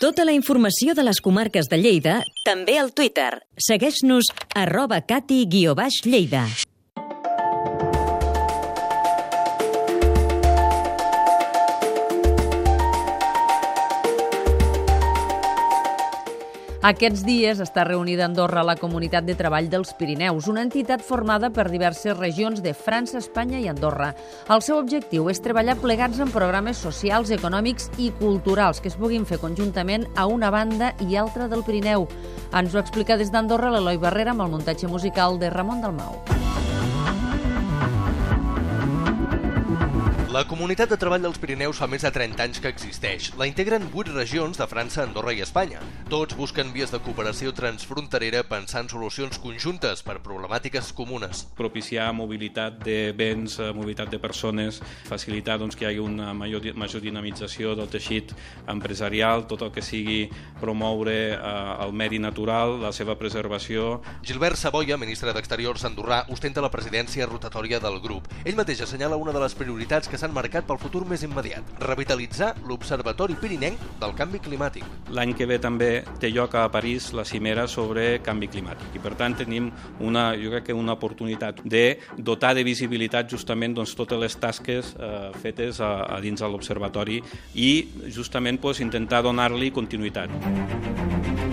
Tota la informació de les comarques de Lleida, també al Twitter. Segueix-nos arroba cati-lleida. Aquests dies està reunida a Andorra la Comunitat de Treball dels Pirineus, una entitat formada per diverses regions de França, Espanya i Andorra. El seu objectiu és treballar plegats en programes socials, econòmics i culturals que es puguin fer conjuntament a una banda i altra del Pirineu. Ens ho explica des d'Andorra l'Eloi Barrera amb el muntatge musical de Ramon Dalmau. La Comunitat de Treball dels Pirineus fa més de 30 anys que existeix. La integren 8 regions de França, Andorra i Espanya. Tots busquen vies de cooperació transfronterera pensant solucions conjuntes per problemàtiques comunes. Propiciar mobilitat de béns, eh, mobilitat de persones, facilitar doncs, que hi hagi una major, major dinamització del teixit empresarial, tot el que sigui promoure eh, el medi natural, la seva preservació. Gilbert Saboia, ministre d'Exteriors andorrà, ostenta la presidència rotatòria del grup. Ell mateix assenyala una de les prioritats que s'han marcat pel futur més immediat, revitalitzar l'Observatori Pirinenc del Canvi Climàtic. L'any que ve també té lloc a París la cimera sobre canvi climàtic i per tant tenim una, jo crec que una oportunitat de dotar de visibilitat justament doncs, totes les tasques eh, fetes a, a dins de l'observatori i justament pues, intentar donar-li continuïtat.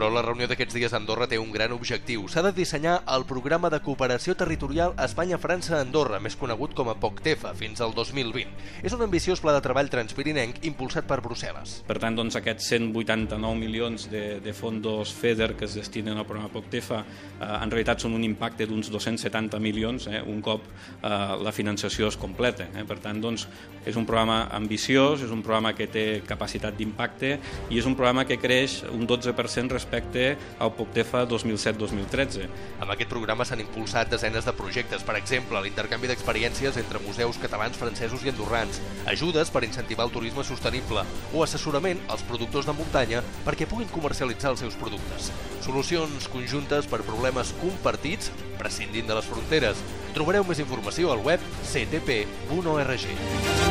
Però la reunió d'aquests dies a Andorra té un gran objectiu. S'ha de dissenyar el programa de cooperació territorial Espanya-França-Andorra, més conegut com a POCTEFA, fins al 2020. És un ambiciós pla de treball transpirinenc impulsat per Brussel·les. Per tant, doncs, aquests 189 milions de, de fondos FEDER que es destinen al programa POCTEFA eh, en realitat són un impacte d'uns 270 milions eh, un cop eh, la financiació es completa. Eh? Per tant, doncs, és un programa ambiciós, és un programa que té capacitat d'impacte i és un programa que creix un 12% respecte respecte al POCTEFA 2007-2013. Amb aquest programa s'han impulsat desenes de projectes, per exemple, l'intercanvi d'experiències entre museus catalans, francesos i andorrans, ajudes per incentivar el turisme sostenible o assessorament als productors de muntanya perquè puguin comercialitzar els seus productes. Solucions conjuntes per problemes compartits prescindint de les fronteres. Trobareu més informació al web ctp.org.